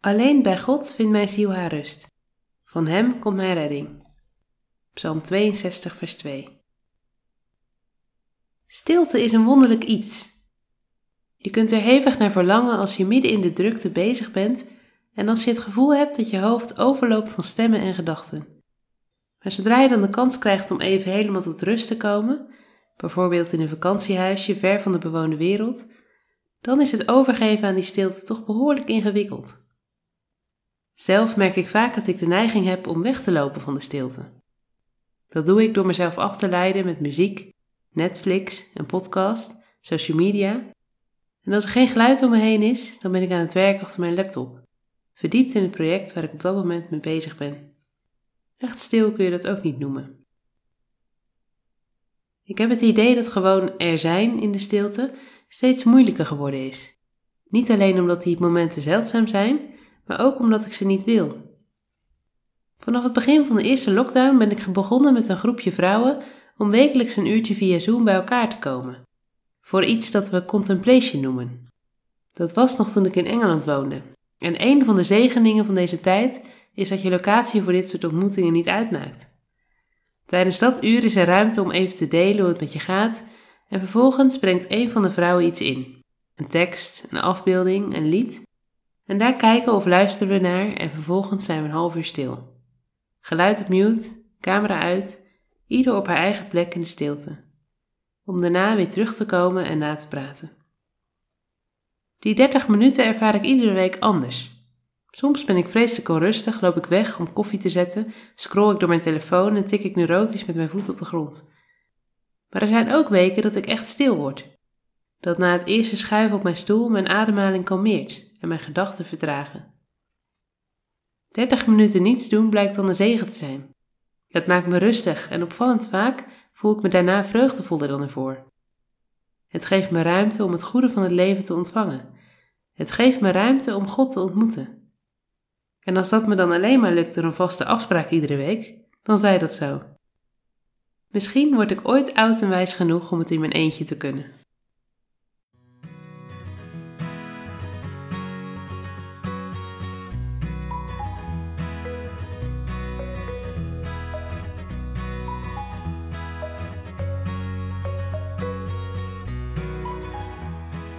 Alleen bij God vindt mijn ziel haar rust. Van Hem komt mijn redding. Psalm 62, vers 2. Stilte is een wonderlijk iets. Je kunt er hevig naar verlangen als je midden in de drukte bezig bent en als je het gevoel hebt dat je hoofd overloopt van stemmen en gedachten. Maar zodra je dan de kans krijgt om even helemaal tot rust te komen, bijvoorbeeld in een vakantiehuisje ver van de bewoonde wereld, dan is het overgeven aan die stilte toch behoorlijk ingewikkeld. Zelf merk ik vaak dat ik de neiging heb om weg te lopen van de stilte. Dat doe ik door mezelf af te leiden met muziek, Netflix, een podcast, social media. En als er geen geluid om me heen is, dan ben ik aan het werk achter mijn laptop, verdiept in het project waar ik op dat moment mee bezig ben. Echt stil kun je dat ook niet noemen. Ik heb het idee dat gewoon er zijn in de stilte steeds moeilijker geworden is. Niet alleen omdat die momenten zeldzaam zijn, maar ook omdat ik ze niet wil. Vanaf het begin van de eerste lockdown ben ik begonnen met een groepje vrouwen om wekelijks een uurtje via Zoom bij elkaar te komen. Voor iets dat we contemplation noemen. Dat was nog toen ik in Engeland woonde. En een van de zegeningen van deze tijd is dat je locatie voor dit soort ontmoetingen niet uitmaakt. Tijdens dat uur is er ruimte om even te delen hoe het met je gaat en vervolgens brengt een van de vrouwen iets in. Een tekst, een afbeelding, een lied en daar kijken of luisteren we naar en vervolgens zijn we een half uur stil. Geluid op mute, camera uit, ieder op haar eigen plek in de stilte. Om daarna weer terug te komen en na te praten. Die 30 minuten ervaar ik iedere week anders. Soms ben ik vreselijk onrustig, loop ik weg om koffie te zetten, scroll ik door mijn telefoon en tik ik neurotisch met mijn voet op de grond. Maar er zijn ook weken dat ik echt stil word. Dat na het eerste schuiven op mijn stoel mijn ademhaling kalmeert en mijn gedachten vertragen. 30 minuten niets doen blijkt dan een zegen te zijn. Het maakt me rustig en opvallend vaak voel ik me daarna vreugdevoller dan ervoor. Het geeft me ruimte om het goede van het leven te ontvangen. Het geeft me ruimte om God te ontmoeten. En als dat me dan alleen maar lukt door een vaste afspraak iedere week, dan zij dat zo. Misschien word ik ooit oud en wijs genoeg om het in mijn eentje te kunnen.